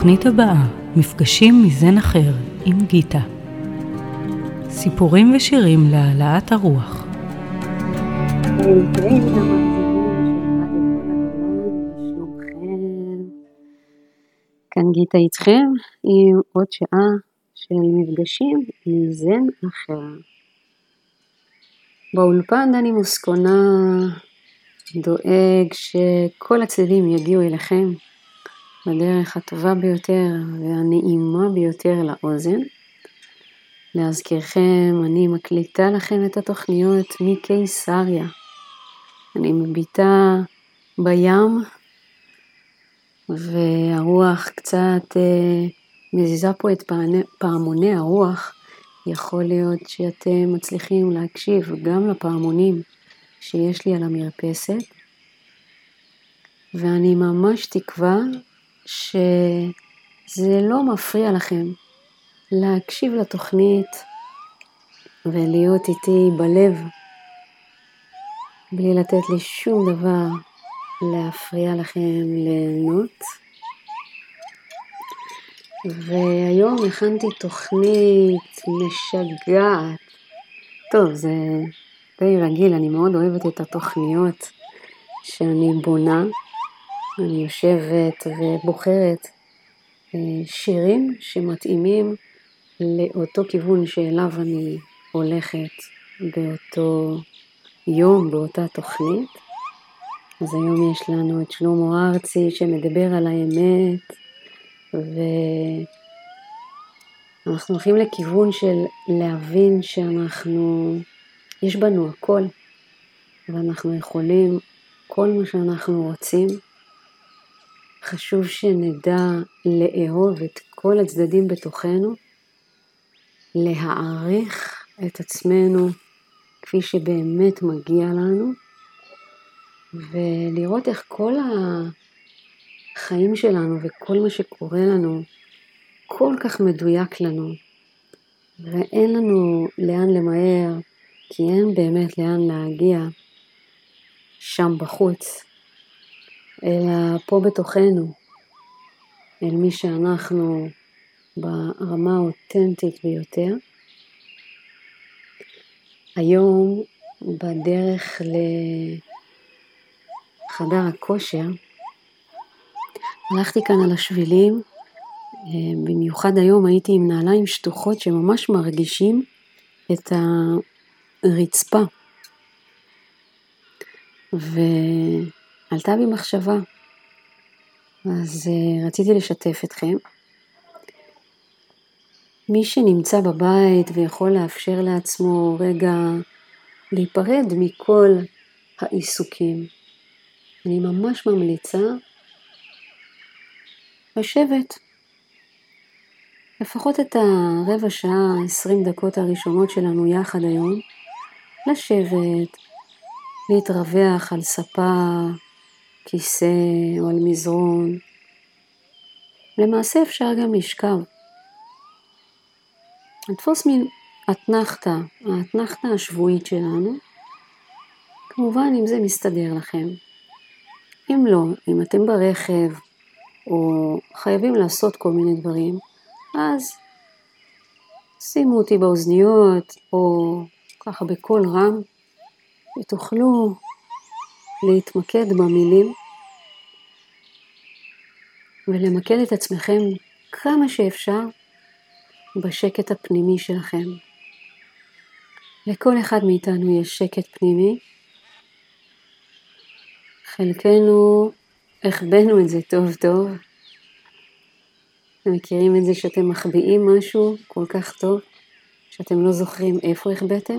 בתוכנית הבאה, מפגשים מזן אחר עם גיטה. סיפורים ושירים להעלאת הרוח. כאן גיטה איתכם עם עוד שעה של מפגשים עם זן אחר. באולפן דני מוסקונה דואג שכל הצדדים יגיעו אליכם בדרך הטובה ביותר והנעימה ביותר לאוזן. להזכירכם, אני מקליטה לכם את התוכניות מקיסריה. אני מביטה בים, והרוח קצת אה, מזיזה פה את פעמוני הרוח. יכול להיות שאתם מצליחים להקשיב גם לפעמונים שיש לי על המרפסת, ואני ממש תקווה שזה לא מפריע לכם להקשיב לתוכנית ולהיות איתי בלב, בלי לתת לי שום דבר להפריע לכם ליהנות. והיום הכנתי תוכנית משגעת. טוב, זה די רגיל, אני מאוד אוהבת את התוכניות שאני בונה. אני יושבת ובוחרת אה, שירים שמתאימים לאותו כיוון שאליו אני הולכת באותו יום, באותה תוכנית. אז היום יש לנו את שלמה ארצי שמדבר על האמת, ואנחנו הולכים לכיוון של להבין שאנחנו, יש בנו הכל, ואנחנו יכולים כל מה שאנחנו רוצים. חשוב שנדע לאהוב את כל הצדדים בתוכנו, להעריך את עצמנו כפי שבאמת מגיע לנו, ולראות איך כל החיים שלנו וכל מה שקורה לנו כל כך מדויק לנו, ואין לנו לאן למהר, כי אין באמת לאן להגיע שם בחוץ. אלא פה בתוכנו, אל מי שאנחנו ברמה האותנטית ביותר. היום בדרך לחדר הכושר, הלכתי כאן על השבילים, במיוחד היום הייתי עם נעליים שטוחות שממש מרגישים את הרצפה. ו... עלתה בי מחשבה, אז uh, רציתי לשתף אתכם. מי שנמצא בבית ויכול לאפשר לעצמו רגע להיפרד מכל העיסוקים, אני ממש ממליצה לשבת לפחות את הרבע שעה, עשרים דקות הראשונות שלנו יחד היום, לשבת, להתרווח על ספה כיסא או על מזרון. למעשה אפשר גם לשכב. לתפוס מין אתנחתא, האתנחתא השבועית שלנו, כמובן אם זה מסתדר לכם. אם לא, אם אתם ברכב או חייבים לעשות כל מיני דברים, אז שימו אותי באוזניות או ככה בקול רם ותוכלו להתמקד במילים ולמקד את עצמכם כמה שאפשר בשקט הפנימי שלכם. לכל אחד מאיתנו יש שקט פנימי. חלקנו החבאנו את זה טוב טוב. אתם מכירים את זה שאתם מחביאים משהו כל כך טוב, שאתם לא זוכרים איפה החבאתם?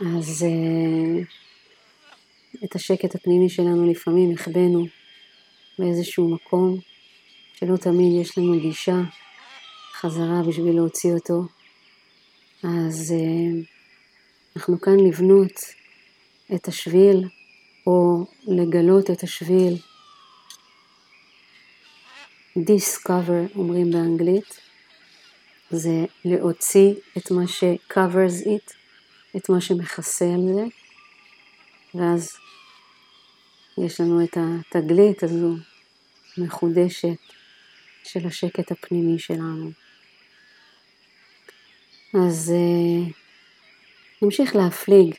אז uh, את השקט הפנימי שלנו לפעמים החבאנו באיזשהו מקום, שלא תמיד יש לנו גישה חזרה בשביל להוציא אותו. אז uh, אנחנו כאן לבנות את השביל, או לגלות את השביל. discover אומרים באנגלית, זה להוציא את מה ש-covers it, את מה שמכסה על זה, ואז יש לנו את התגלית הזו מחודשת של השקט הפנימי שלנו. אז uh, נמשיך להפליג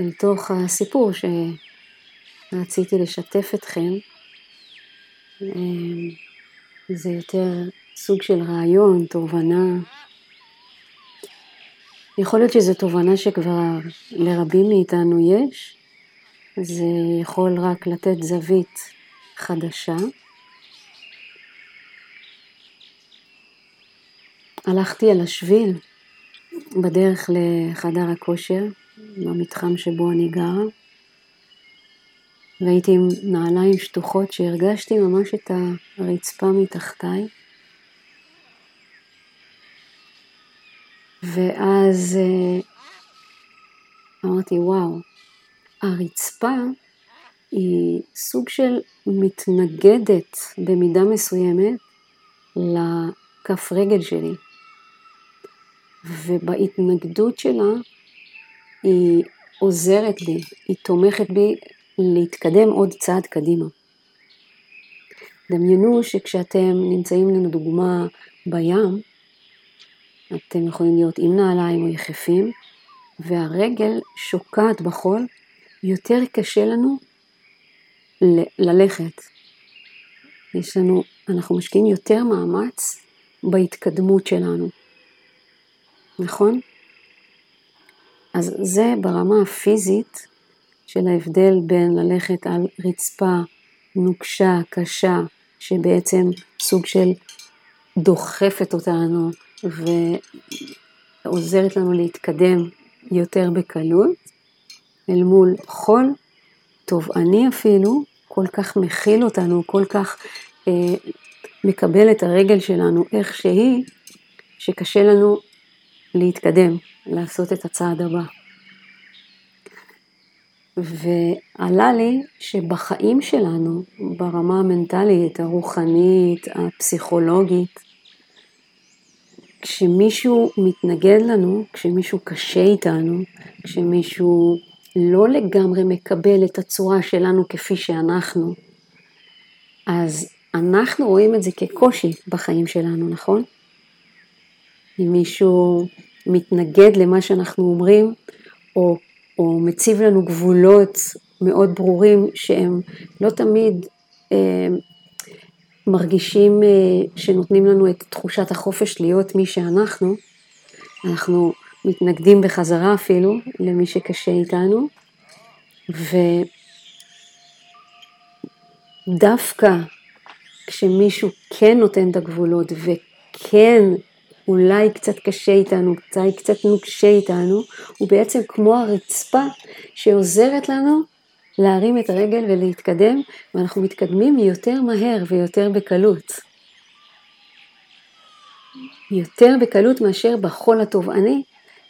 אל תוך הסיפור שרציתי לשתף אתכם. Uh, זה יותר סוג של רעיון, תובנה. יכול להיות שזו תובנה שכבר לרבים מאיתנו יש, זה יכול רק לתת זווית חדשה. הלכתי על השביל בדרך לחדר הכושר, במתחם שבו אני גרה, והייתי עם נעליים שטוחות שהרגשתי ממש את הרצפה מתחתיי. ואז אה, אמרתי, וואו, הרצפה היא סוג של מתנגדת במידה מסוימת לכף רגל שלי. ובהתנגדות שלה היא עוזרת לי, היא תומכת בי להתקדם עוד צעד קדימה. דמיינו שכשאתם נמצאים לדוגמה בים, אתם יכולים להיות עם נעליים או יחפים, והרגל שוקעת בחול, יותר קשה לנו ללכת. יש לנו, אנחנו משקיעים יותר מאמץ בהתקדמות שלנו. נכון? אז זה ברמה הפיזית של ההבדל בין ללכת על רצפה נוקשה, קשה, שבעצם סוג של דוחפת אותנו ועוזרת לנו להתקדם יותר בקלות, אל מול חול תובעני אפילו, כל כך מכיל אותנו, כל כך אה, מקבל את הרגל שלנו איך שהיא, שקשה לנו להתקדם, לעשות את הצעד הבא. ועלה לי שבחיים שלנו, ברמה המנטלית, הרוחנית, הפסיכולוגית, כשמישהו מתנגד לנו, כשמישהו קשה איתנו, כשמישהו לא לגמרי מקבל את הצורה שלנו כפי שאנחנו, אז אנחנו רואים את זה כקושי בחיים שלנו, נכון? אם מישהו מתנגד למה שאנחנו אומרים, או, או מציב לנו גבולות מאוד ברורים שהם לא תמיד אה, מרגישים אה, שנותנים לנו את תחושת החופש להיות מי שאנחנו, אנחנו מתנגדים בחזרה אפילו למי שקשה איתנו, ודווקא כשמישהו כן נותן את הגבולות וכן אולי קצת קשה איתנו, אולי קצת נוקשה איתנו, הוא בעצם כמו הרצפה שעוזרת לנו להרים את הרגל ולהתקדם, ואנחנו מתקדמים יותר מהר ויותר בקלות. יותר בקלות מאשר בחול התובעני,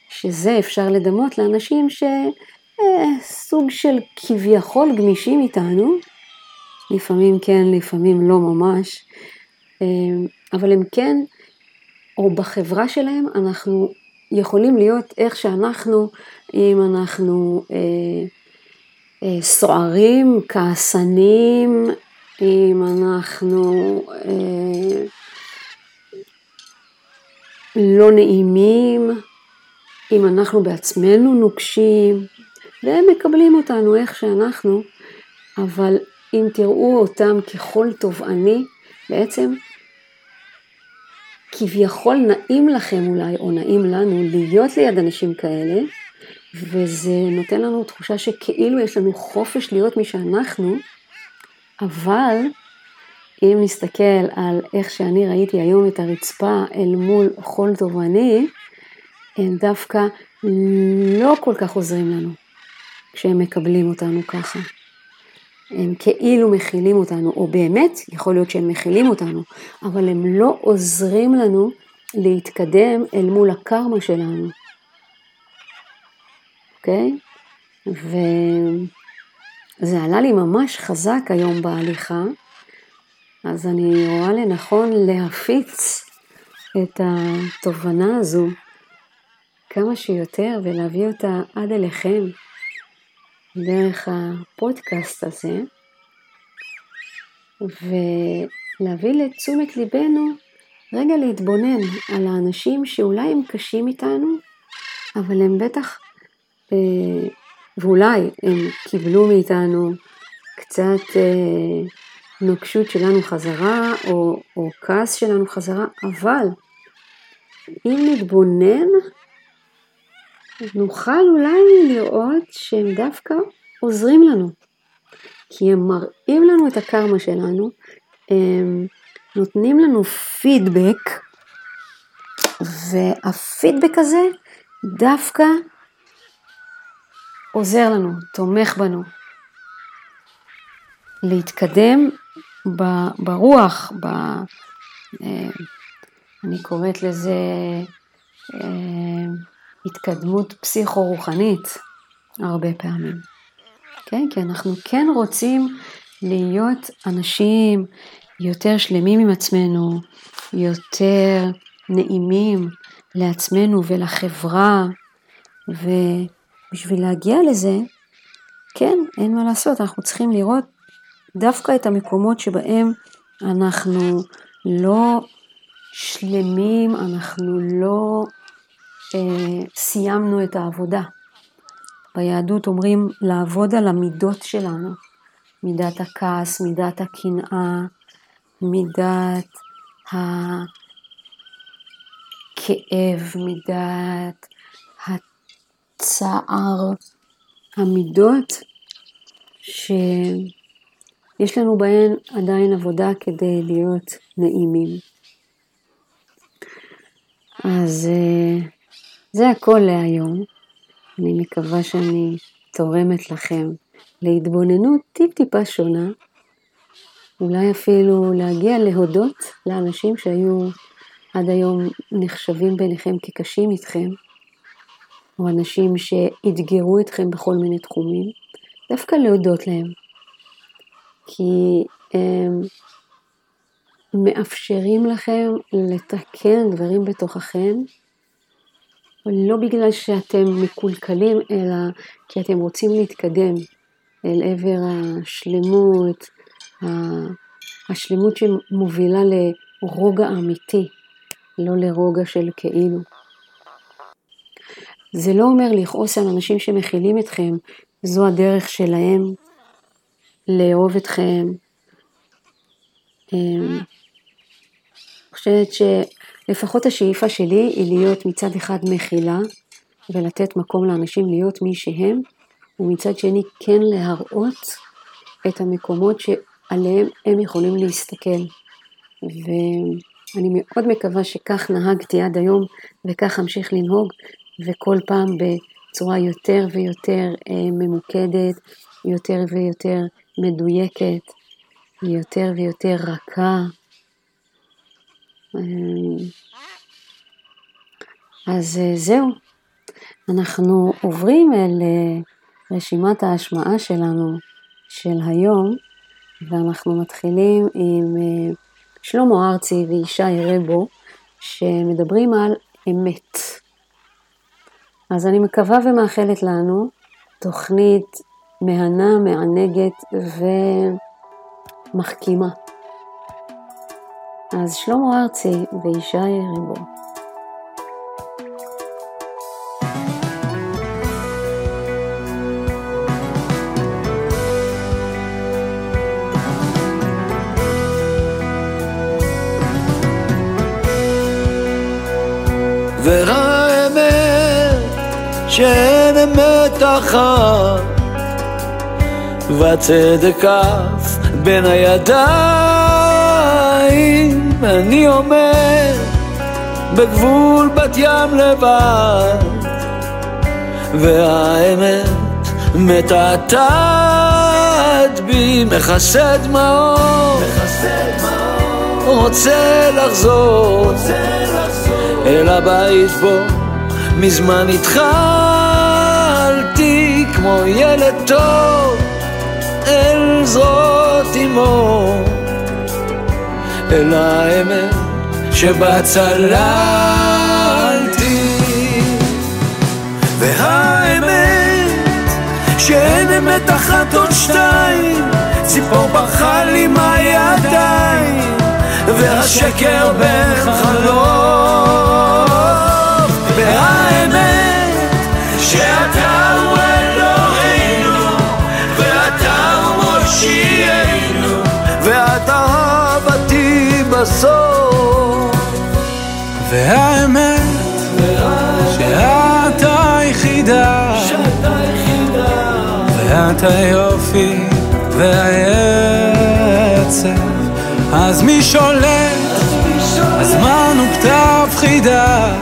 שזה אפשר לדמות לאנשים שסוג אה, של כביכול גמישים איתנו, לפעמים כן, לפעמים לא ממש, אה, אבל הם כן או בחברה שלהם אנחנו יכולים להיות איך שאנחנו, אם אנחנו אה, אה, סוערים, כעסנים, אם אנחנו אה, לא נעימים, אם אנחנו בעצמנו נוקשים, והם מקבלים אותנו איך שאנחנו, אבל אם תראו אותם ככל תובעני, בעצם כביכול נעים לכם אולי, או נעים לנו, להיות ליד אנשים כאלה, וזה נותן לנו תחושה שכאילו יש לנו חופש להיות מי שאנחנו, אבל אם נסתכל על איך שאני ראיתי היום את הרצפה אל מול חול תובעני, הם דווקא לא כל כך עוזרים לנו כשהם מקבלים אותנו ככה. הם כאילו מכילים אותנו, או באמת יכול להיות שהם מכילים אותנו, אבל הם לא עוזרים לנו להתקדם אל מול הקרמה שלנו, אוקיי? וזה עלה לי ממש חזק היום בהליכה, אז אני רואה לנכון להפיץ את התובנה הזו כמה שיותר ולהביא אותה עד אליכם. דרך הפודקאסט הזה, להביא לתשומת ליבנו רגע להתבונן על האנשים שאולי הם קשים איתנו, אבל הם בטח, אה, ואולי הם קיבלו מאיתנו קצת אה, נוקשות שלנו חזרה, או, או כעס שלנו חזרה, אבל אם נתבונן, נוכל אולי לראות שהם דווקא עוזרים לנו. כי הם מראים לנו את הקרמה שלנו, הם נותנים לנו פידבק, והפידבק הזה דווקא עוזר לנו, תומך בנו. להתקדם ברוח, ב... אה, אני קוראת לזה אה, התקדמות פסיכו-רוחנית הרבה פעמים. כן? כי אנחנו כן רוצים להיות אנשים יותר שלמים עם עצמנו, יותר נעימים לעצמנו ולחברה, ובשביל להגיע לזה, כן, אין מה לעשות, אנחנו צריכים לראות דווקא את המקומות שבהם אנחנו לא שלמים, אנחנו לא אה, סיימנו את העבודה. ביהדות אומרים לעבוד על המידות שלנו, מידת הכעס, מידת הקנאה, מידת הכאב, מידת הצער, המידות שיש לנו בהן עדיין עבודה כדי להיות נעימים. אז אה, זה הכל להיום. אני מקווה שאני תורמת לכם להתבוננות טיפ-טיפה שונה, אולי אפילו להגיע להודות לאנשים שהיו עד היום נחשבים ביניכם כקשים איתכם, או אנשים שאתגרו אתכם בכל מיני תחומים, דווקא להודות להם. כי הם מאפשרים לכם לתקן דברים בתוככם לא בגלל שאתם מקולקלים, אלא כי אתם רוצים להתקדם אל עבר השלמות, השלמות שמובילה לרוגע אמיתי, לא לרוגע של כאילו. זה לא אומר לכעוס על אנשים שמכילים אתכם, זו הדרך שלהם לאהוב אתכם. אמ, אני חושבת ש... לפחות השאיפה שלי היא להיות מצד אחד מכילה ולתת מקום לאנשים להיות מי שהם, ומצד שני כן להראות את המקומות שעליהם הם יכולים להסתכל. ואני מאוד מקווה שכך נהגתי עד היום וכך אמשיך לנהוג, וכל פעם בצורה יותר ויותר אה, ממוקדת, יותר ויותר מדויקת, יותר ויותר רכה. אה, אז אה, זהו, אנחנו עוברים אל אה, רשימת ההשמעה שלנו של היום, ואנחנו מתחילים עם שלמה ארצי וישי רבו, שמדברים על אמת. אז אני מקווה ומאחלת לנו תוכנית מהנה, מענגת ומחכימה. אז שלמה ארצי וישי ריבו. והאמת שאין אמת אחת והצדק אף בין הידיים אני עומד בגבול בת ים לבד. והאמת מתעתעת בי מכסה דמעות רוצה לחזור אל הבית בו. מזמן התחלתי כמו ילד טוב אל זרועות אמו אל האמת שבה צללתי. והאמת שאין אמת אחת עוד שתיים ציפור ברחה לי מהידיים והשקר בין חלוף והאמת שאתה בסוף והאמת שאת היחידה ואת היופי והעצב. אז מי שולט? הזמן הוא כתב חידה.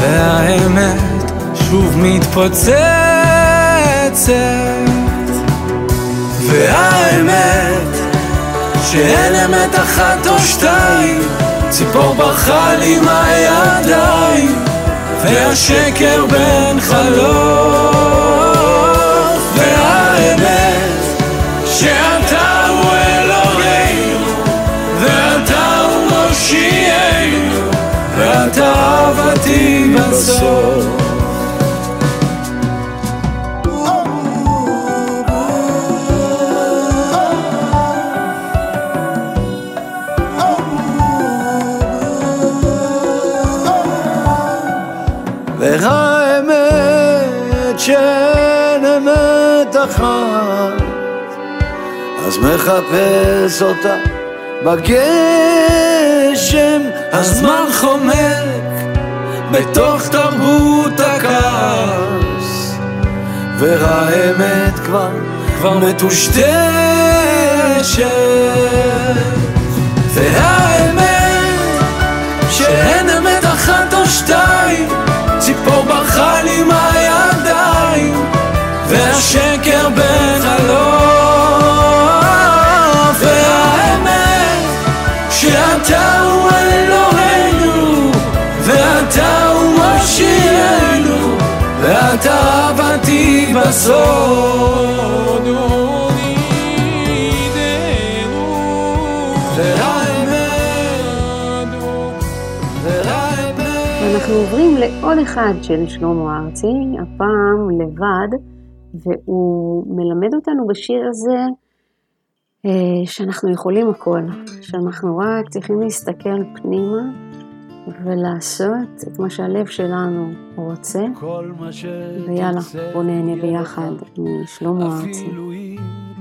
והאמת שוב מתפוצצת. והאמת שאין אמת אחת או שתיים ציפור ברחה לי מהידיים והשקר בין חלוף. והאמת שאתה הוא אלוהינו ואתה הוא מושיענו ואתה אהבתי בסוף אז מחפש אותה בגשם. הזמן חומק בתוך תרבות הכעס והאמת כבר כבר מטושטשת. והאמת שאין אמת אחת או שתיים ציפור ברחה לי מהידיים בסוד ואנחנו עוברים לעוד אחד של שלמה ארצי, הפעם לבד, והוא מלמד אותנו בשיר הזה אה, שאנחנו יכולים הכל, שאנחנו רק צריכים להסתכל פנימה ולעשות את מה שהלב שלנו רוצה, ויאללה, בוא נהנה ביחד. משלמה ארצי.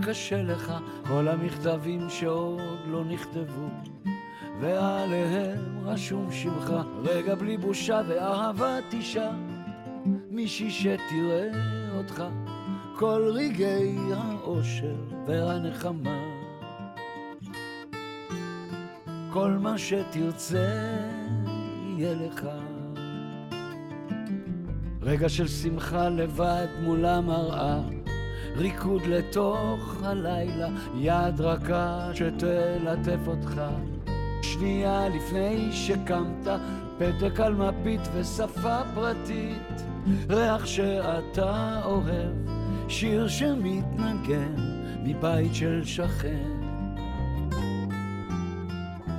קשה לך כל המכתבים שעוד לא נכתבו ועליהם רשום שמך רגע בלי בושה ואהבת אישה מישהי שתראה אותך כל רגעי האושר והנחמה כל מה שתרצה יהיה לך רגע של שמחה לבד מול המראה ריקוד לתוך הלילה, יד רכה שתלטף אותך. שנייה לפני שקמת, פתק על מפית ושפה פרטית, ריח שאתה אוהב, שיר שמתנגן מבית של שכן.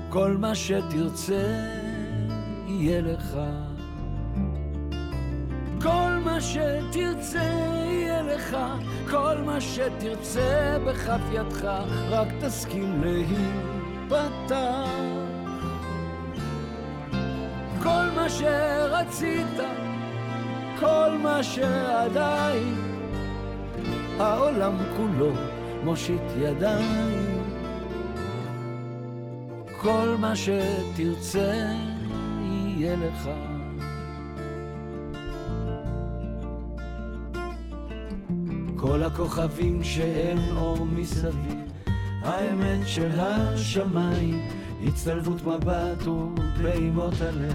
כל מה שתרצה יהיה לך. כל מה שתרצה יהיה לך, כל מה שתרצה בכף ידך, רק תסכים להיפתח. כל מה שרצית, כל מה שעדיין, העולם כולו מושיט ידיים. כל מה שתרצה יהיה לך. כל הכוכבים שאין אור מסביב, האמת של השמיים, הצטלבות מבט ופעימות הלב,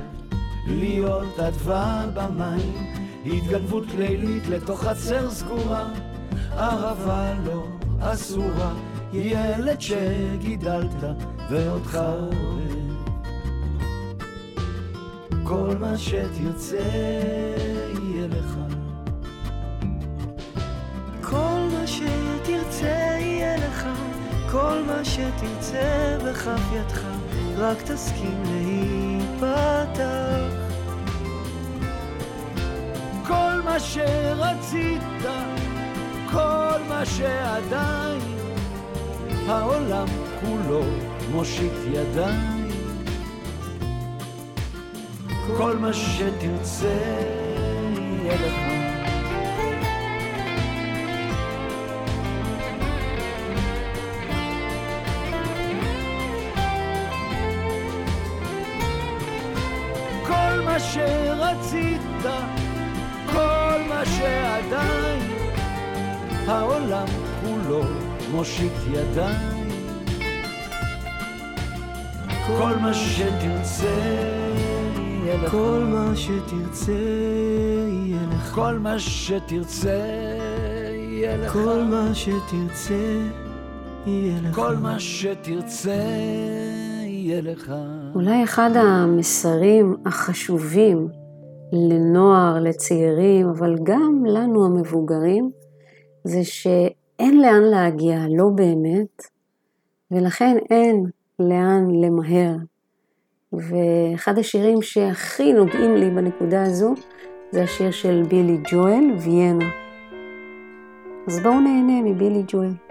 להיות אדווה במים, התגנבות לילית לתוך חצר סגורה, אהבה לא אסורה, ילד שגידלת ואותך. כל מה שתרצה יהיה לך. כל מה שתרצה יהיה לך, כל מה שתרצה בכף ידך, רק תסכים להיפתח. כל מה שרצית, כל מה שעדיין, העולם כולו מושיט ידיים. כל מה שתרצה יהיה לך. כל מה שרצית, כל מה שעדיין, העולם כולו מושיט ידיים. כל מה שתרצה יהיה לך. כל מה שתרצה יהיה לך. כל מה שתרצה יהיה לך. כל מה שתרצה יהיה לך. כל מה שתרצה יהיה לך. אולי אחד המסרים החשובים לנוער, לצעירים, אבל גם לנו המבוגרים, זה שאין לאן להגיע, לא באמת, ולכן אין לאן למהר. ואחד השירים שהכי נוגעים לי בנקודה הזו, זה השיר של בילי ג'ואל, ויינה. אז בואו נהנה מבילי ג'ואל.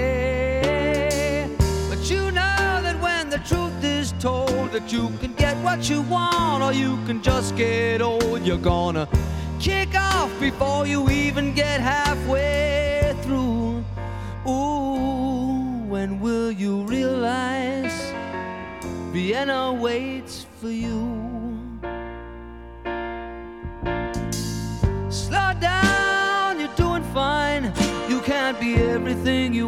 truth is told that you can get what you want or you can just get old, you're gonna kick off before you even get halfway through. Ooh, when will you realize Vienna waits for you? Slow down, you're doing fine. You can't be everything you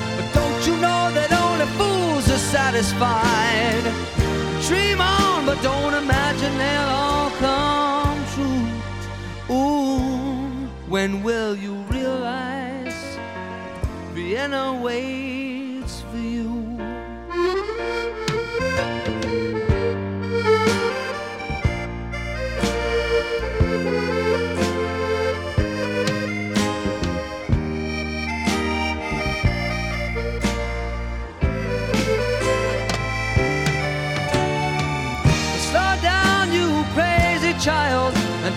Satisfied? Dream on, but don't imagine they'll all come true. Ooh, when will you realize Vienna waits for you?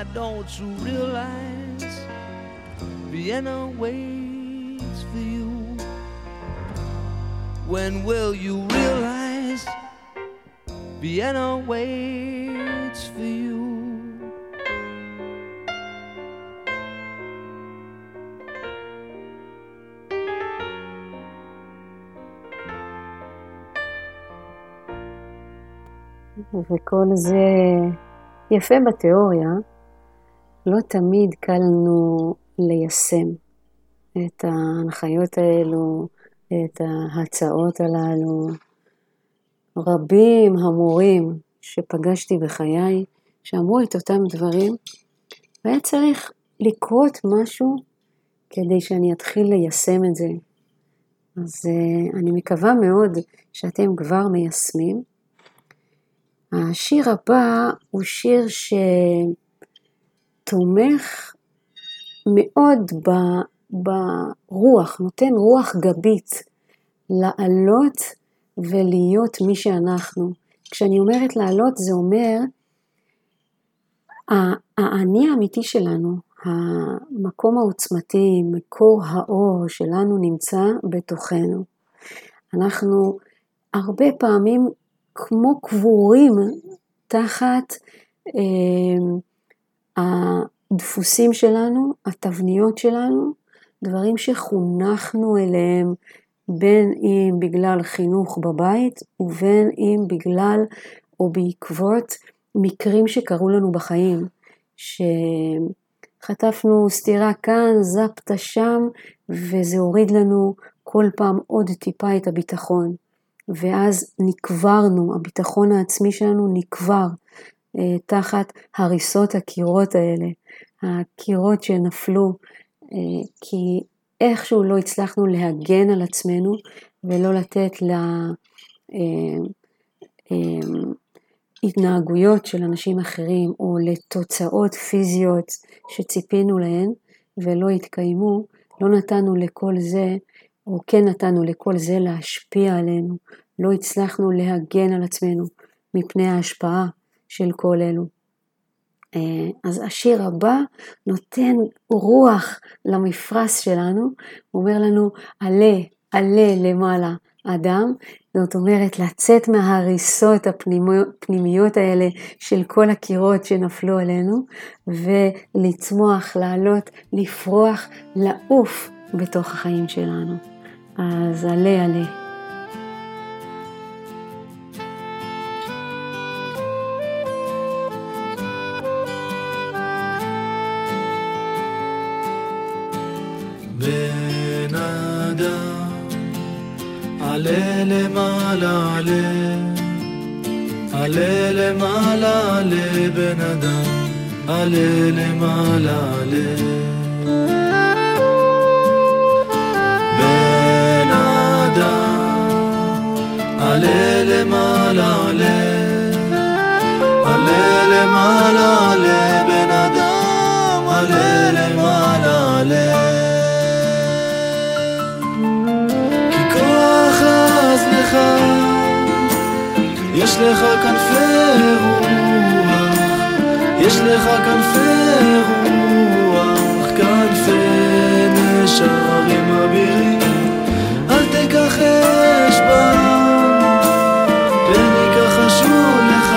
why don't you realize Vienna waits for you? When will you realize Vienna waits for you? וכל זה יפה בתיאוריה, לא תמיד קל לנו ליישם את ההנחיות האלו, את ההצעות הללו. רבים המורים שפגשתי בחיי, שאמרו את אותם דברים, והיה צריך לקרות משהו כדי שאני אתחיל ליישם את זה. אז uh, אני מקווה מאוד שאתם כבר מיישמים. השיר הבא הוא שיר שתומך מאוד ברוח, נותן רוח גבית לעלות ולהיות מי שאנחנו. כשאני אומרת לעלות זה אומר האני האמיתי שלנו, המקום העוצמתי, מקור האור שלנו נמצא בתוכנו. אנחנו הרבה פעמים כמו קבורים תחת אה, הדפוסים שלנו, התבניות שלנו, דברים שחונכנו אליהם, בין אם בגלל חינוך בבית ובין אם בגלל או בעקבות מקרים שקרו לנו בחיים, שחטפנו סטירה כאן, זפטה שם, וזה הוריד לנו כל פעם עוד טיפה את הביטחון. ואז נקברנו, הביטחון העצמי שלנו נקבר תחת הריסות הקירות האלה, הקירות שנפלו, אה, כי איכשהו לא הצלחנו להגן על עצמנו ולא לתת להתנהגויות אה, של אנשים אחרים או לתוצאות פיזיות שציפינו להן ולא התקיימו, לא נתנו לכל זה, או כן נתנו לכל זה להשפיע עלינו, לא הצלחנו להגן על עצמנו מפני ההשפעה של כל אלו. אה, אז השיר הבא נותן רוח למפרש שלנו, הוא אומר לנו עלה, עלה למעלה אדם, זאת אומרת לצאת מההריסות הפנימיות האלה של כל הקירות שנפלו עלינו ולצמוח, לעלות, לפרוח, לעוף בתוך החיים שלנו. אז עלה עלה. עלה למעלה עלה, עלה למעלה עלה בן אדם, עלה למעלה עלה. בן אדם, עלה למעלה עלה, עלה למעלה לך, יש לך כנפי רוח, יש לך כנפי רוח, כנפי נשרים אבירים, אל תיקח אש בם, פן יכחשו לך,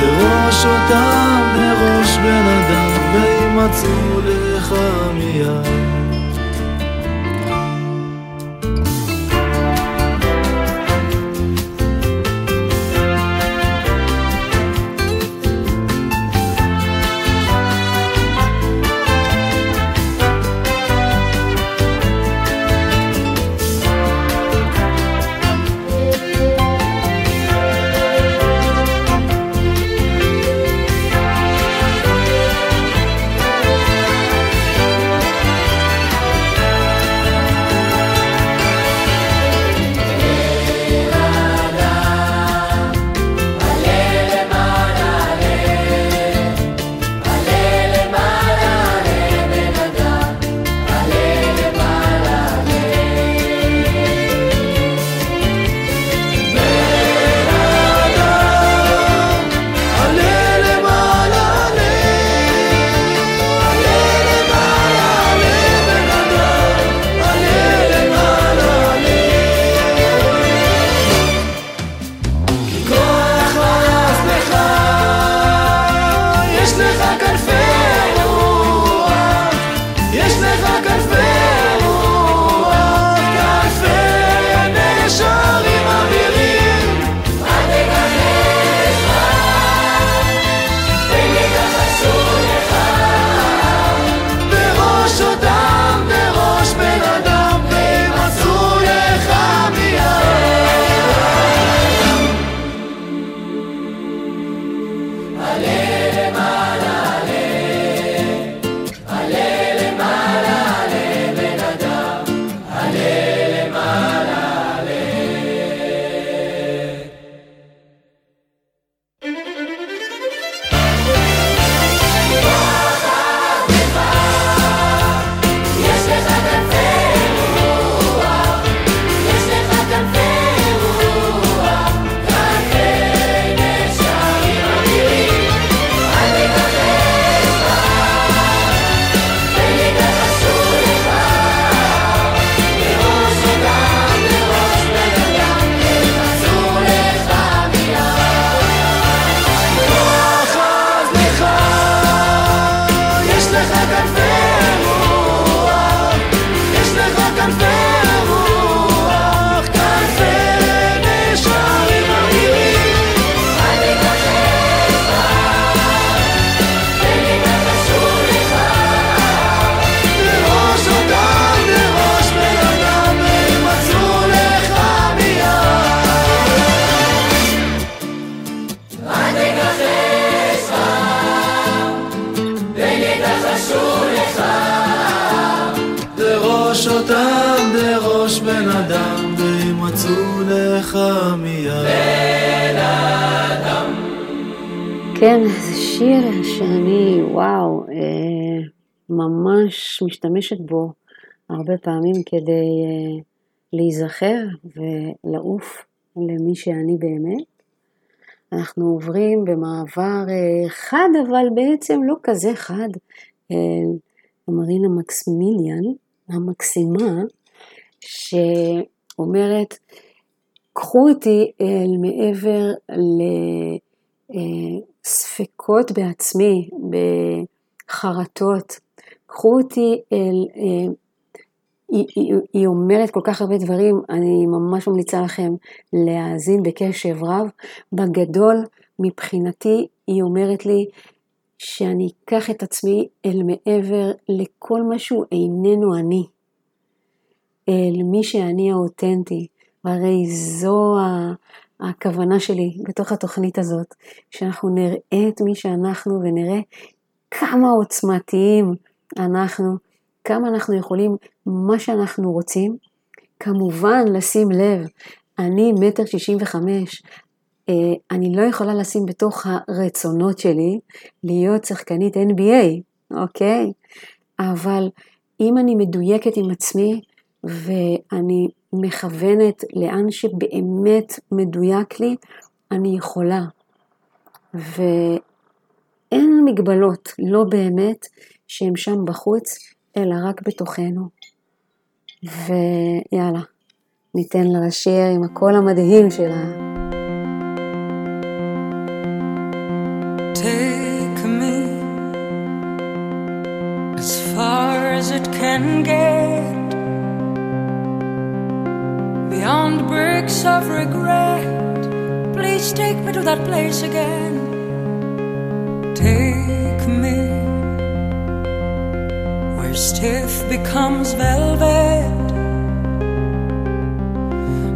בראש אותם בראש בן אדם, וימצאו להיזכר ולעוף למי שאני באמת. אנחנו עוברים במעבר אה, חד, אבל בעצם לא כזה חד, למרינה מקסימיליאן, המקסימה, שאומרת, קחו אותי אל מעבר לספקות בעצמי, בחרטות, קחו אותי אל, היא, היא, היא אומרת כל כך הרבה דברים, אני ממש ממליצה לכם להאזין בקשב רב. בגדול, מבחינתי, היא אומרת לי שאני אקח את עצמי אל מעבר לכל מה שהוא איננו אני, אל מי שאני האותנטי, והרי זו הכוונה שלי בתוך התוכנית הזאת, שאנחנו נראה את מי שאנחנו ונראה כמה עוצמתיים אנחנו, כמה אנחנו יכולים מה שאנחנו רוצים. כמובן לשים לב, אני מטר שישים וחמש, אה, אני לא יכולה לשים בתוך הרצונות שלי להיות שחקנית NBA, אוקיי? אבל אם אני מדויקת עם עצמי ואני מכוונת לאן שבאמת מדויק לי, אני יכולה. ואין מגבלות, לא באמת, שהן שם בחוץ, אלא רק בתוכנו. ויאללה, ניתן לה לשיר עם הקול המדהים שלה. Take me as far as it can get beyond bricks of regret. Please take me to that place again. Take me where stiff becomes velvet.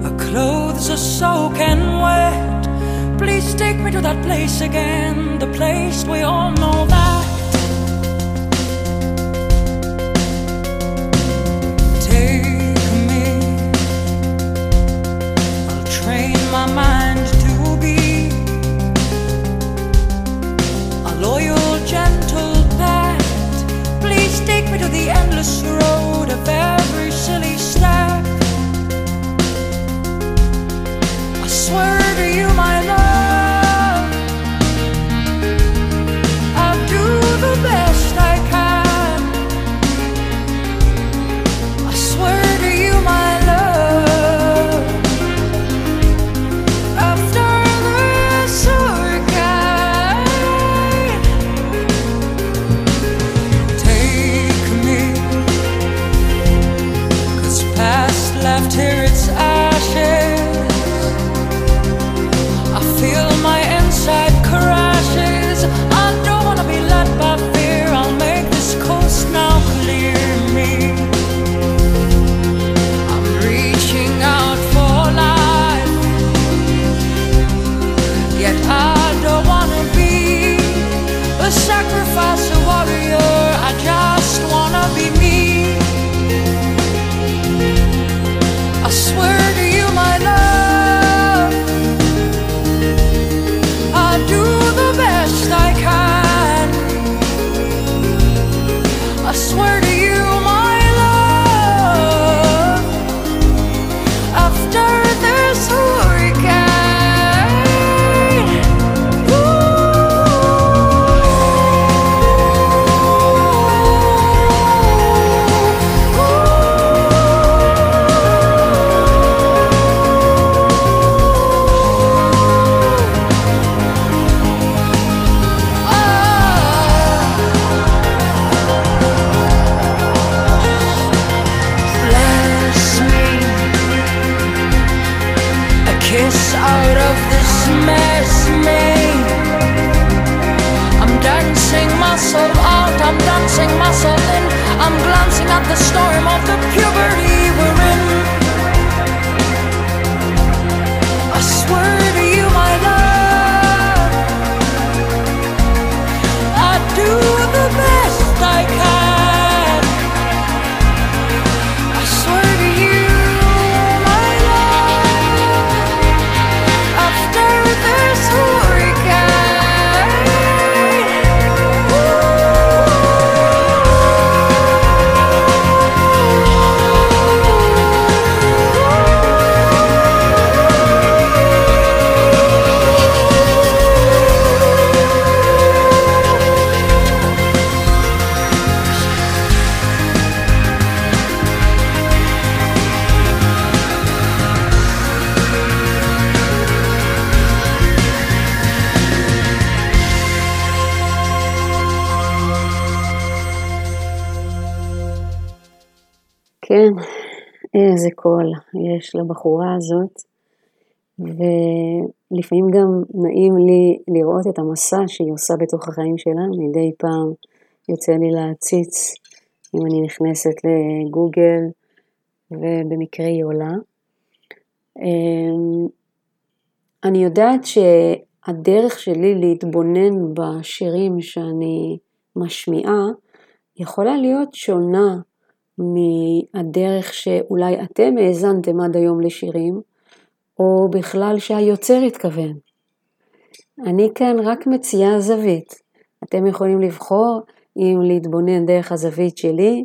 Our clothes are soaking wet. Please take me to that place again, the place we all know that. Endless road of קול יש לבחורה הזאת, ולפעמים גם נעים לי לראות את המסע שהיא עושה בתוך החיים שלה, מדי פעם יוצא לי להציץ אם אני נכנסת לגוגל ובמקרה היא עולה. אמ, אני יודעת שהדרך שלי להתבונן בשירים שאני משמיעה יכולה להיות שונה מהדרך שאולי אתם האזנתם עד היום לשירים, או בכלל שהיוצר התכוון. אני כאן רק מציעה זווית. אתם יכולים לבחור אם להתבונן דרך הזווית שלי,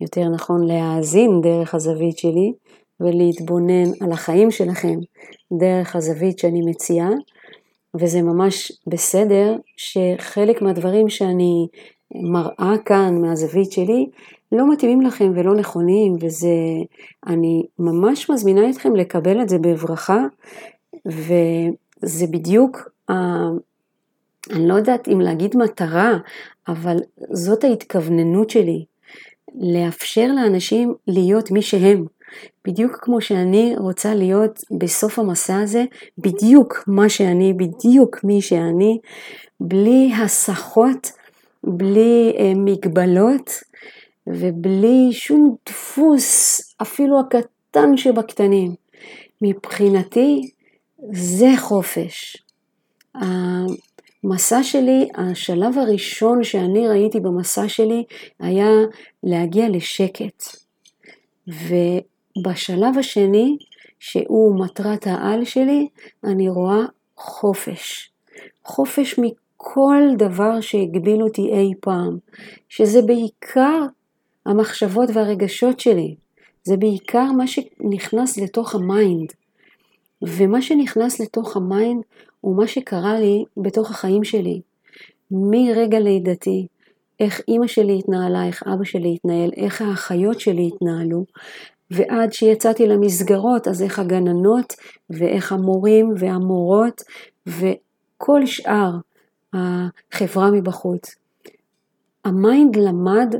יותר נכון להאזין דרך הזווית שלי, ולהתבונן על החיים שלכם דרך הזווית שאני מציעה, וזה ממש בסדר שחלק מהדברים שאני מראה כאן מהזווית שלי לא מתאימים לכם ולא נכונים, וזה, אני ממש מזמינה אתכם לקבל את זה בברכה, וזה בדיוק, ה, אני לא יודעת אם להגיד מטרה, אבל זאת ההתכווננות שלי, לאפשר לאנשים להיות מי שהם. בדיוק כמו שאני רוצה להיות בסוף המסע הזה, בדיוק מה שאני, בדיוק מי שאני, בלי הסחות, בלי אה, מגבלות ובלי שום דפוס, אפילו הקטן שבקטנים. מבחינתי זה חופש. המסע שלי, השלב הראשון שאני ראיתי במסע שלי היה להגיע לשקט. ובשלב השני, שהוא מטרת העל שלי, אני רואה חופש. חופש מכל דבר שהגביל אותי אי פעם, שזה בעיקר המחשבות והרגשות שלי. זה בעיקר מה שנכנס לתוך ה mind. ומה שנכנס לתוך ה mind הוא מה שקרה לי בתוך החיים שלי. מרגע לידתי, איך אימא שלי התנהלה, איך אבא שלי התנהל, איך האחיות שלי התנהלו, ועד שיצאתי למסגרות, אז איך הגננות ואיך המורים והמורות וכל שאר החברה מבחוץ. ה mind למד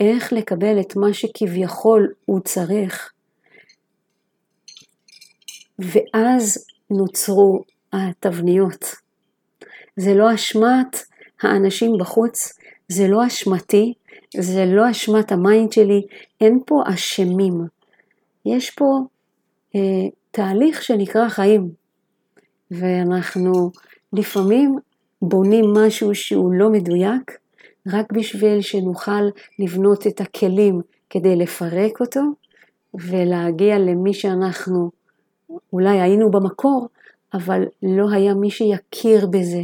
איך לקבל את מה שכביכול הוא צריך, ואז נוצרו התבניות. זה לא אשמת האנשים בחוץ, זה לא אשמתי, זה לא אשמת ה mind שלי, אין פה אשמים. יש פה אה, תהליך שנקרא חיים, ואנחנו לפעמים בונים משהו שהוא לא מדויק, רק בשביל שנוכל לבנות את הכלים כדי לפרק אותו ולהגיע למי שאנחנו אולי היינו במקור, אבל לא היה מי שיכיר בזה.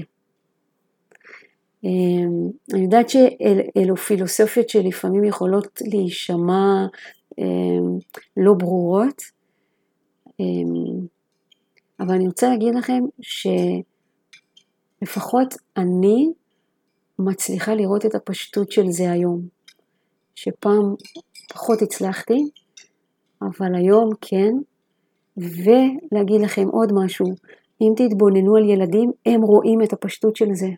אמ, אני יודעת שאלו פילוסופיות שלפעמים יכולות להישמע אמ, לא ברורות, אמ, אבל אני רוצה להגיד לכם שלפחות אני מצליחה לראות את הפשטות של זה היום. שפעם פחות הצלחתי, אבל היום כן. ולהגיד לכם עוד משהו, אם תתבוננו על ילדים, הם רואים את הפשטות של זה.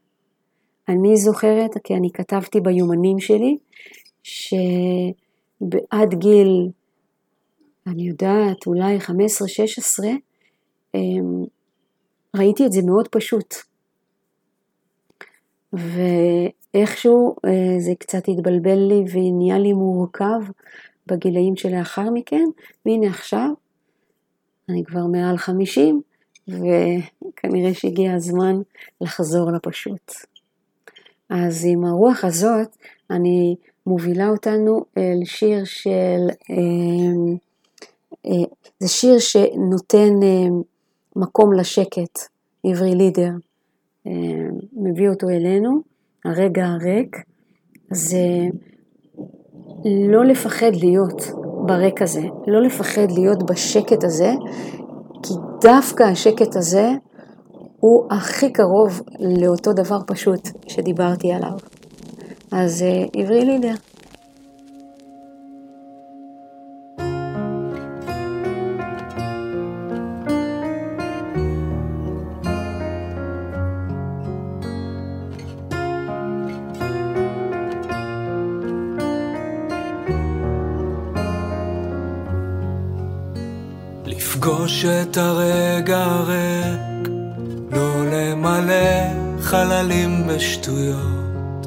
אני זוכרת, כי אני כתבתי ביומנים שלי, שעד גיל, אני יודעת, אולי 15-16, אמ, ראיתי את זה מאוד פשוט. ואיכשהו אה, זה קצת התבלבל לי ונהיה לי מורכב בגילאים שלאחר מכן, והנה עכשיו אני כבר מעל 50, וכנראה שהגיע הזמן לחזור לפשוט. אז עם הרוח הזאת, אני מובילה אותנו אל שיר של, אה, אה, זה שיר שנותן מקום לשקט, עברי לידר. אה, מביא אותו אלינו, הרגע הריק, זה לא לפחד להיות בריק הזה, לא לפחד להיות בשקט הזה, כי דווקא השקט הזה הוא הכי קרוב לאותו דבר פשוט שדיברתי עליו. אז אה, עברי לידר. את הרגע הריק, לא למלא חללים בשטויות.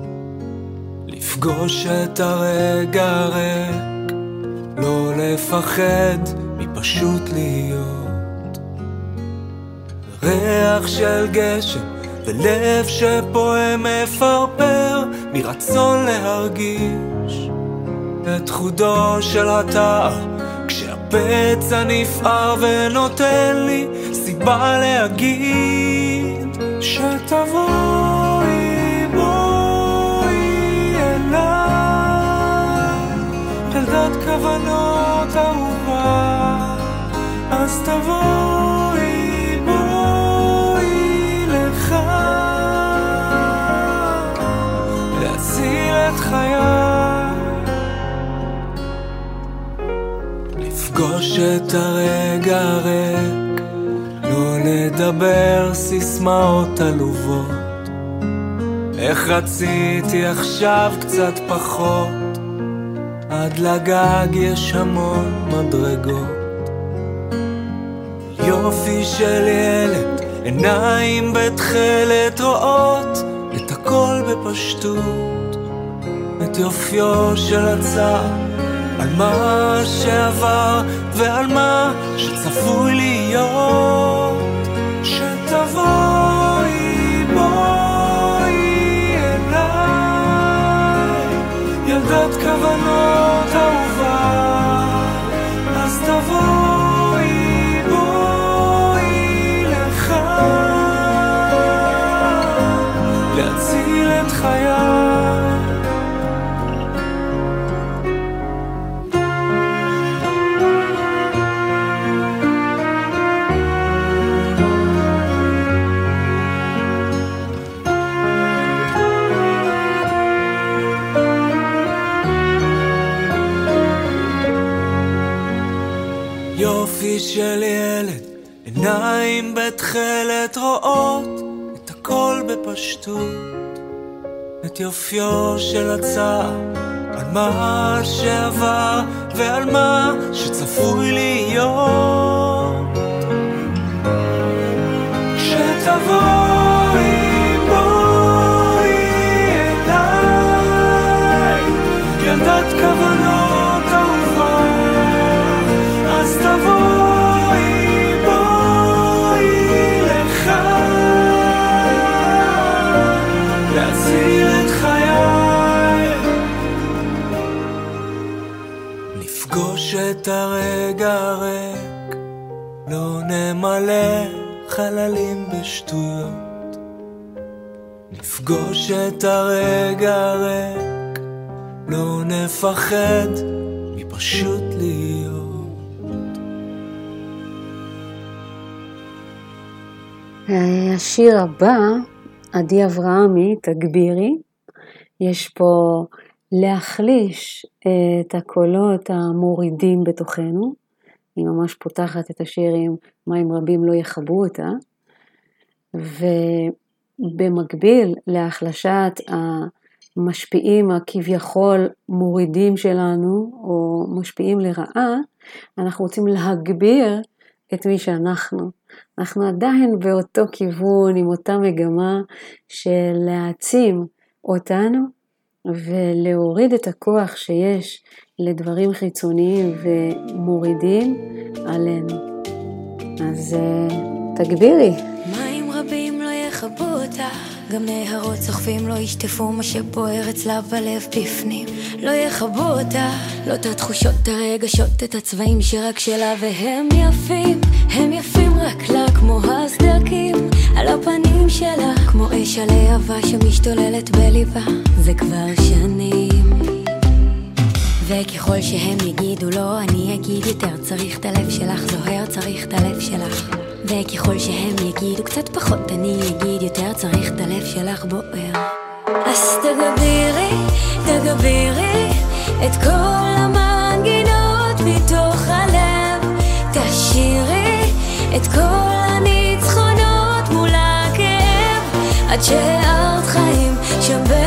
לפגוש את הרגע הריק, לא לפחד מפשוט להיות. ריח של גשם ולב שפועם מפרפר מרצון להרגיש את חודו של התא כשהפצע נפער ונותן לי סיבה להגיד שתבואי בואי אליי. ילדת כוונות אהובה אז תבואי בואי לך. להציל את חיי את הרגע הריק לא לדבר סיסמאות עלובות. איך רציתי עכשיו קצת פחות עד לגג יש המון מדרגות. יופי של ילד, עיניים בתכלת רואות את הכל בפשטות, את יופיו של הצער, על מה שעבר ועל מה שצפוי להיות, שתבואי בואי אליי, ילדת כוונות אהובה, אז תבואי בואי לך, להציל את חיי. בפשטות, את יופיו של הצער, על מה שעבר ועל מה שצפוי להיות. כשתבואי את הרגע הריק, לא נמלא חללים בשטויות. לפגוש את הרגע הריק, לא נפחד מפשוט להיות. השיר הבא, עדי אברהמי, תגבירי, יש פה להחליש את הקולות המורידים בתוכנו. היא ממש פותחת את השיר עם מים רבים לא יכבו אותה. ובמקביל להחלשת המשפיעים הכביכול מורידים שלנו, או משפיעים לרעה, אנחנו רוצים להגביר את מי שאנחנו. אנחנו עדיין באותו כיוון, עם אותה מגמה של להעצים אותנו ולהוריד את הכוח שיש לדברים חיצוניים ומורידים עלינו. אז תגבירי. מים רבים לא יכבו אותה, גם נהרות סוחפים לא ישטפו מה שבוער אצלה בלב בפנים. לא יכבו אותה, לא את התחושות, את הרגשות, את הצבעים שרק שלה והם יפים, הם יפים רק אש הלהבה שמשתוללת בליבה, זה כבר שנים. וככל שהם יגידו לא, אני אגיד יותר צריך את הלב שלך, זוהר צריך את הלב שלך. וככל שהם יגידו קצת פחות, אני אגיד יותר צריך את הלב שלך בוער. אז תגבירי, תגבירי את כל המנגינות מתוך הלב. תשאירי את כל הכאב, עד שהארת חיים בליבך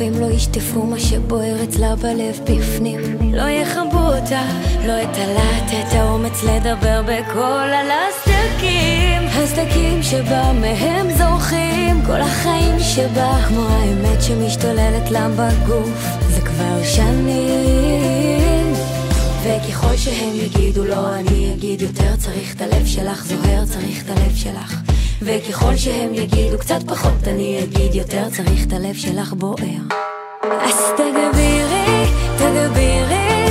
צוחפים לא ישטפו מה שבוער אצלה בלב בפנים. לא יכבו אותה לא את הלהט, את האומץ לדבר בקול על הסדקים. הסדקים שבה מהם זורחים כל החיים שבה כמו האמת שמשתוללת לה בגוף. זה כבר שנים וככל שהם יגידו לא אני אגיד יותר צריך את הלב שלך זוהר צריך את הלב שלך וככל שהם יגידו קצת פחות אני אגיד יותר צריך את הלב שלך בוער. אז תגבירי, תגבירי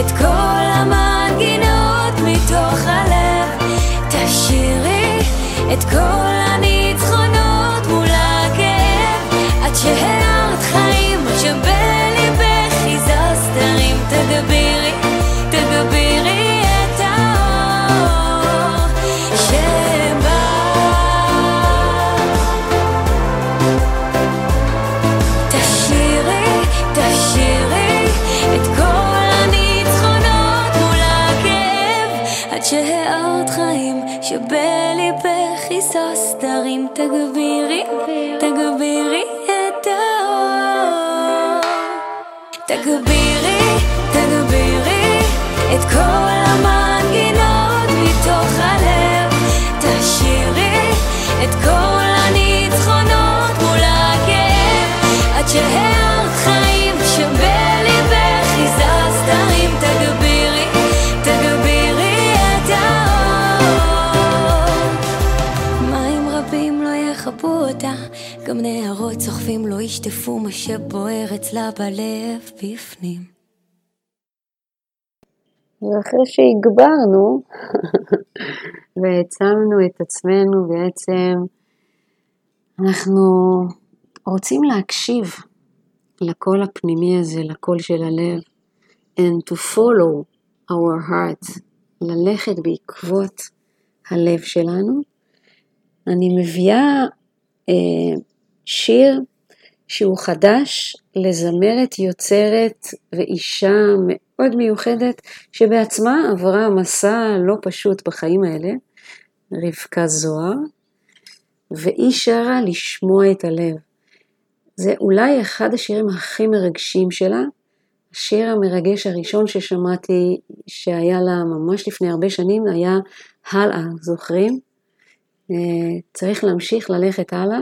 את כל המנגינות מתוך הלב. תשאירי את כל הניצחונות מול הכאב עד שהארת שהארת חיים שבליבך היסס תרים תגבירי, תגבירי את האור. תגבירי, תגבירי את כל המנגינות מתוך הלב. תשאירי את כל גם נערות סוחפים לא ישטפו מה שבוער אצלה בלב בפנים ואחרי שהגברנו והעצמנו את עצמנו בעצם, אנחנו רוצים להקשיב לקול הפנימי הזה, לקול של הלב, and to follow our heart, ללכת בעקבות הלב שלנו. אני מביאה אה, שיר שהוא חדש לזמרת יוצרת ואישה מאוד מיוחדת שבעצמה עברה מסע לא פשוט בחיים האלה, רבקה זוהר, והיא שרה לשמוע את הלב. זה אולי אחד השירים הכי מרגשים שלה, השיר המרגש הראשון ששמעתי שהיה לה ממש לפני הרבה שנים היה הלאה, זוכרים? אה, צריך להמשיך ללכת הלאה.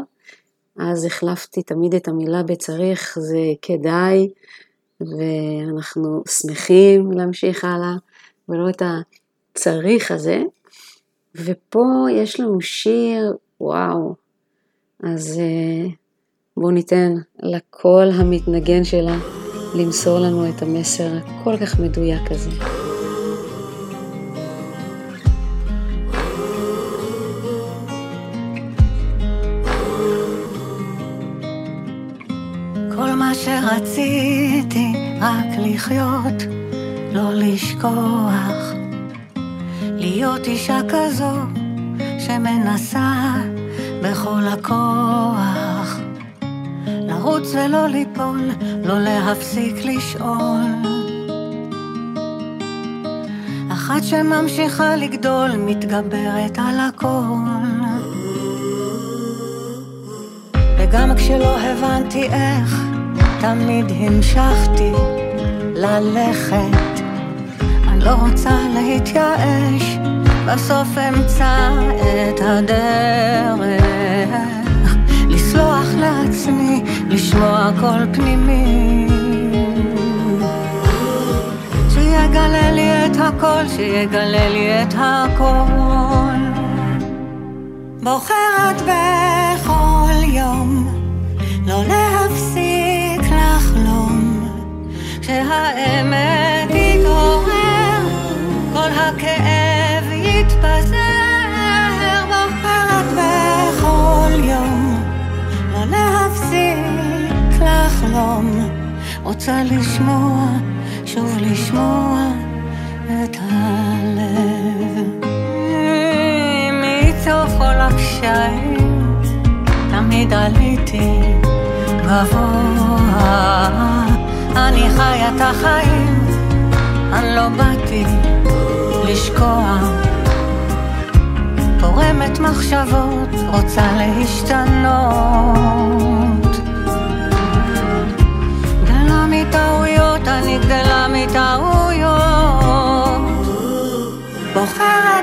אז החלפתי תמיד את המילה בצריך, זה כדאי, ואנחנו שמחים להמשיך הלאה, ולא את הצריך הזה. ופה יש לנו שיר, וואו, אז אה, בואו ניתן לקול המתנגן שלה למסור לנו את המסר הכל כך מדויק הזה. מה שרציתי רק לחיות, לא לשכוח, להיות אישה כזו שמנסה בכל הכוח, לרוץ ולא ליפול, לא להפסיק לשאול. אחת שממשיכה לגדול, מתגברת על הכל. וגם כשלא הבנתי איך, תמיד המשכתי ללכת. אני לא רוצה להתייאש, בסוף אמצא את הדרך. לסלוח לעצמי, לשמוע קול פנימי. שיגלה לי את הכל, שיגלה לי את הכל. בוחרת בכל יום לא להפסיק שהאמת יתעורר כל הכאב יתפזר בוחרת בכל יום לא להפסיק לחלום רוצה לשמוע שוב לשמוע את הלב מתוך כל הקשיים, תמיד עליתי גבוה. אני חיה את החיים, אני לא באתי לשקוע. פורמת מחשבות, רוצה להשתנות. גדלה מטעויות, אני גדלה מטעויות. בוחרת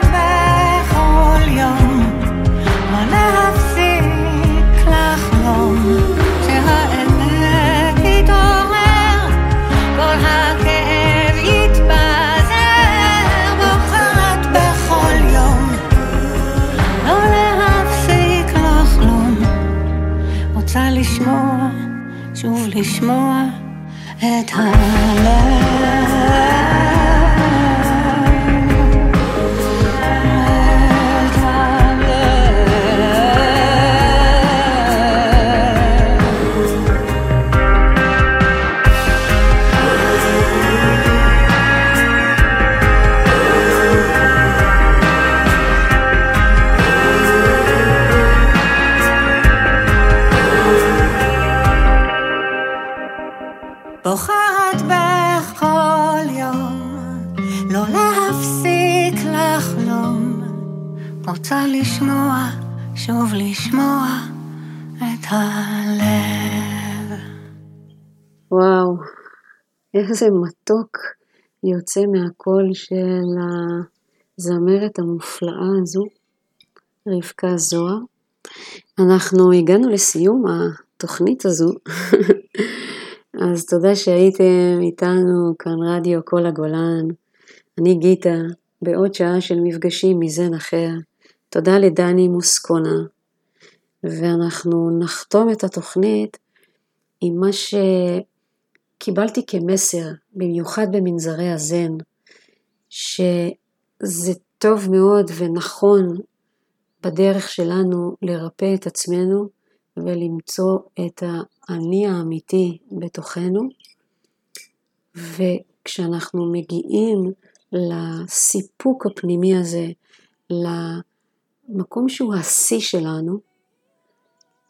לשמוע את הלב לשמוע, שוב לשמוע את הלב. וואו, איזה מתוק יוצא מהקול של הזמרת המופלאה הזו, רבקה זוהר. אנחנו הגענו לסיום התוכנית הזו, אז תודה שהייתם איתנו כאן רדיו כל הגולן. אני גיטה, בעוד שעה של מפגשים מזן אחר. תודה לדני מוסקונה, ואנחנו נחתום את התוכנית עם מה שקיבלתי כמסר, במיוחד במנזרי הזן, שזה טוב מאוד ונכון בדרך שלנו לרפא את עצמנו ולמצוא את האני האמיתי בתוכנו, וכשאנחנו מגיעים לסיפוק הפנימי הזה, למקום שהוא השיא שלנו,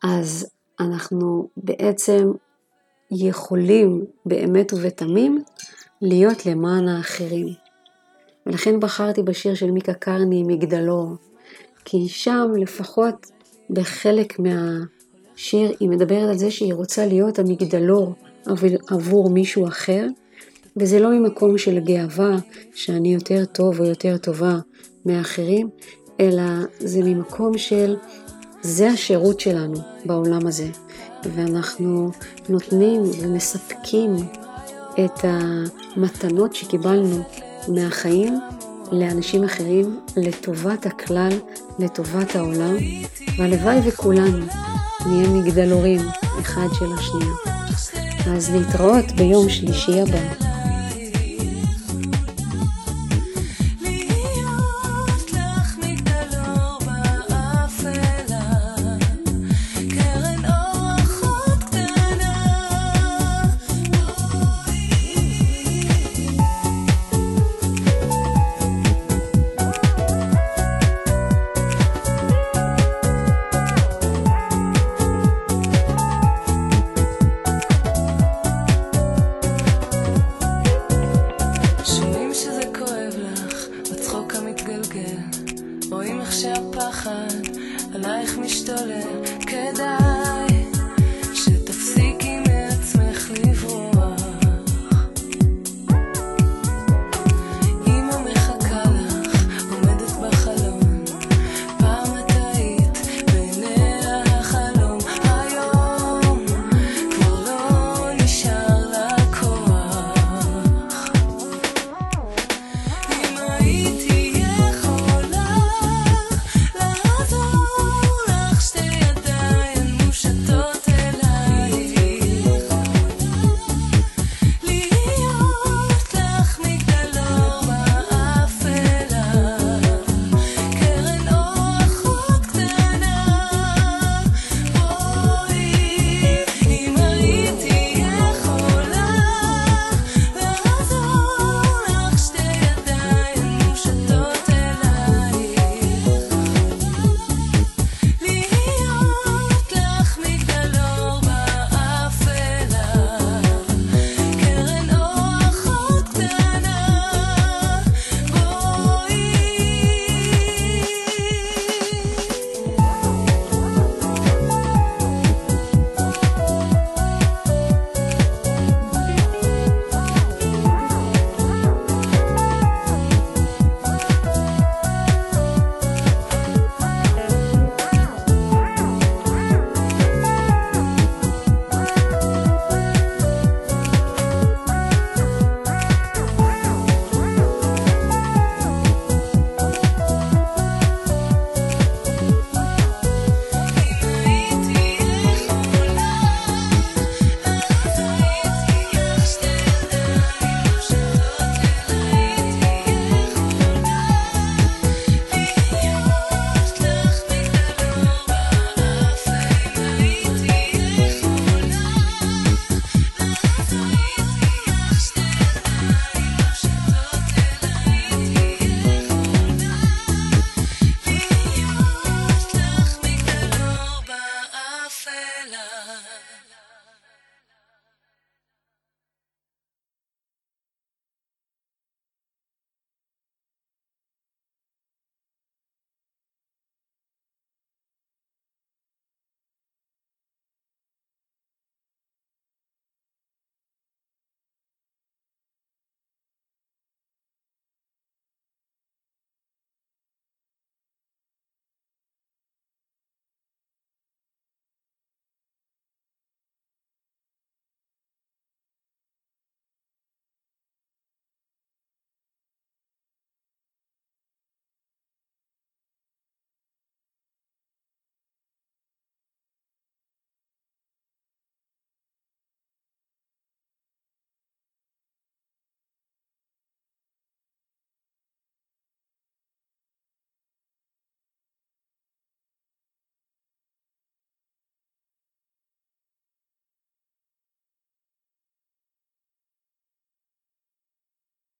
אז אנחנו בעצם יכולים באמת ובתמים להיות למען האחרים. ולכן בחרתי בשיר של מיקה קרני, מגדלור, כי שם לפחות בחלק מהשיר היא מדברת על זה שהיא רוצה להיות המגדלור עבור מישהו אחר, וזה לא ממקום של גאווה שאני יותר טוב או יותר טובה מאחרים, אלא זה ממקום של זה השירות שלנו בעולם הזה, ואנחנו נותנים ומספקים את המתנות שקיבלנו מהחיים לאנשים אחרים, לטובת הכלל, לטובת העולם, והלוואי וכולנו נהיה מגדלורים אחד של השנייה. אז להתראות ביום שלישי הבא.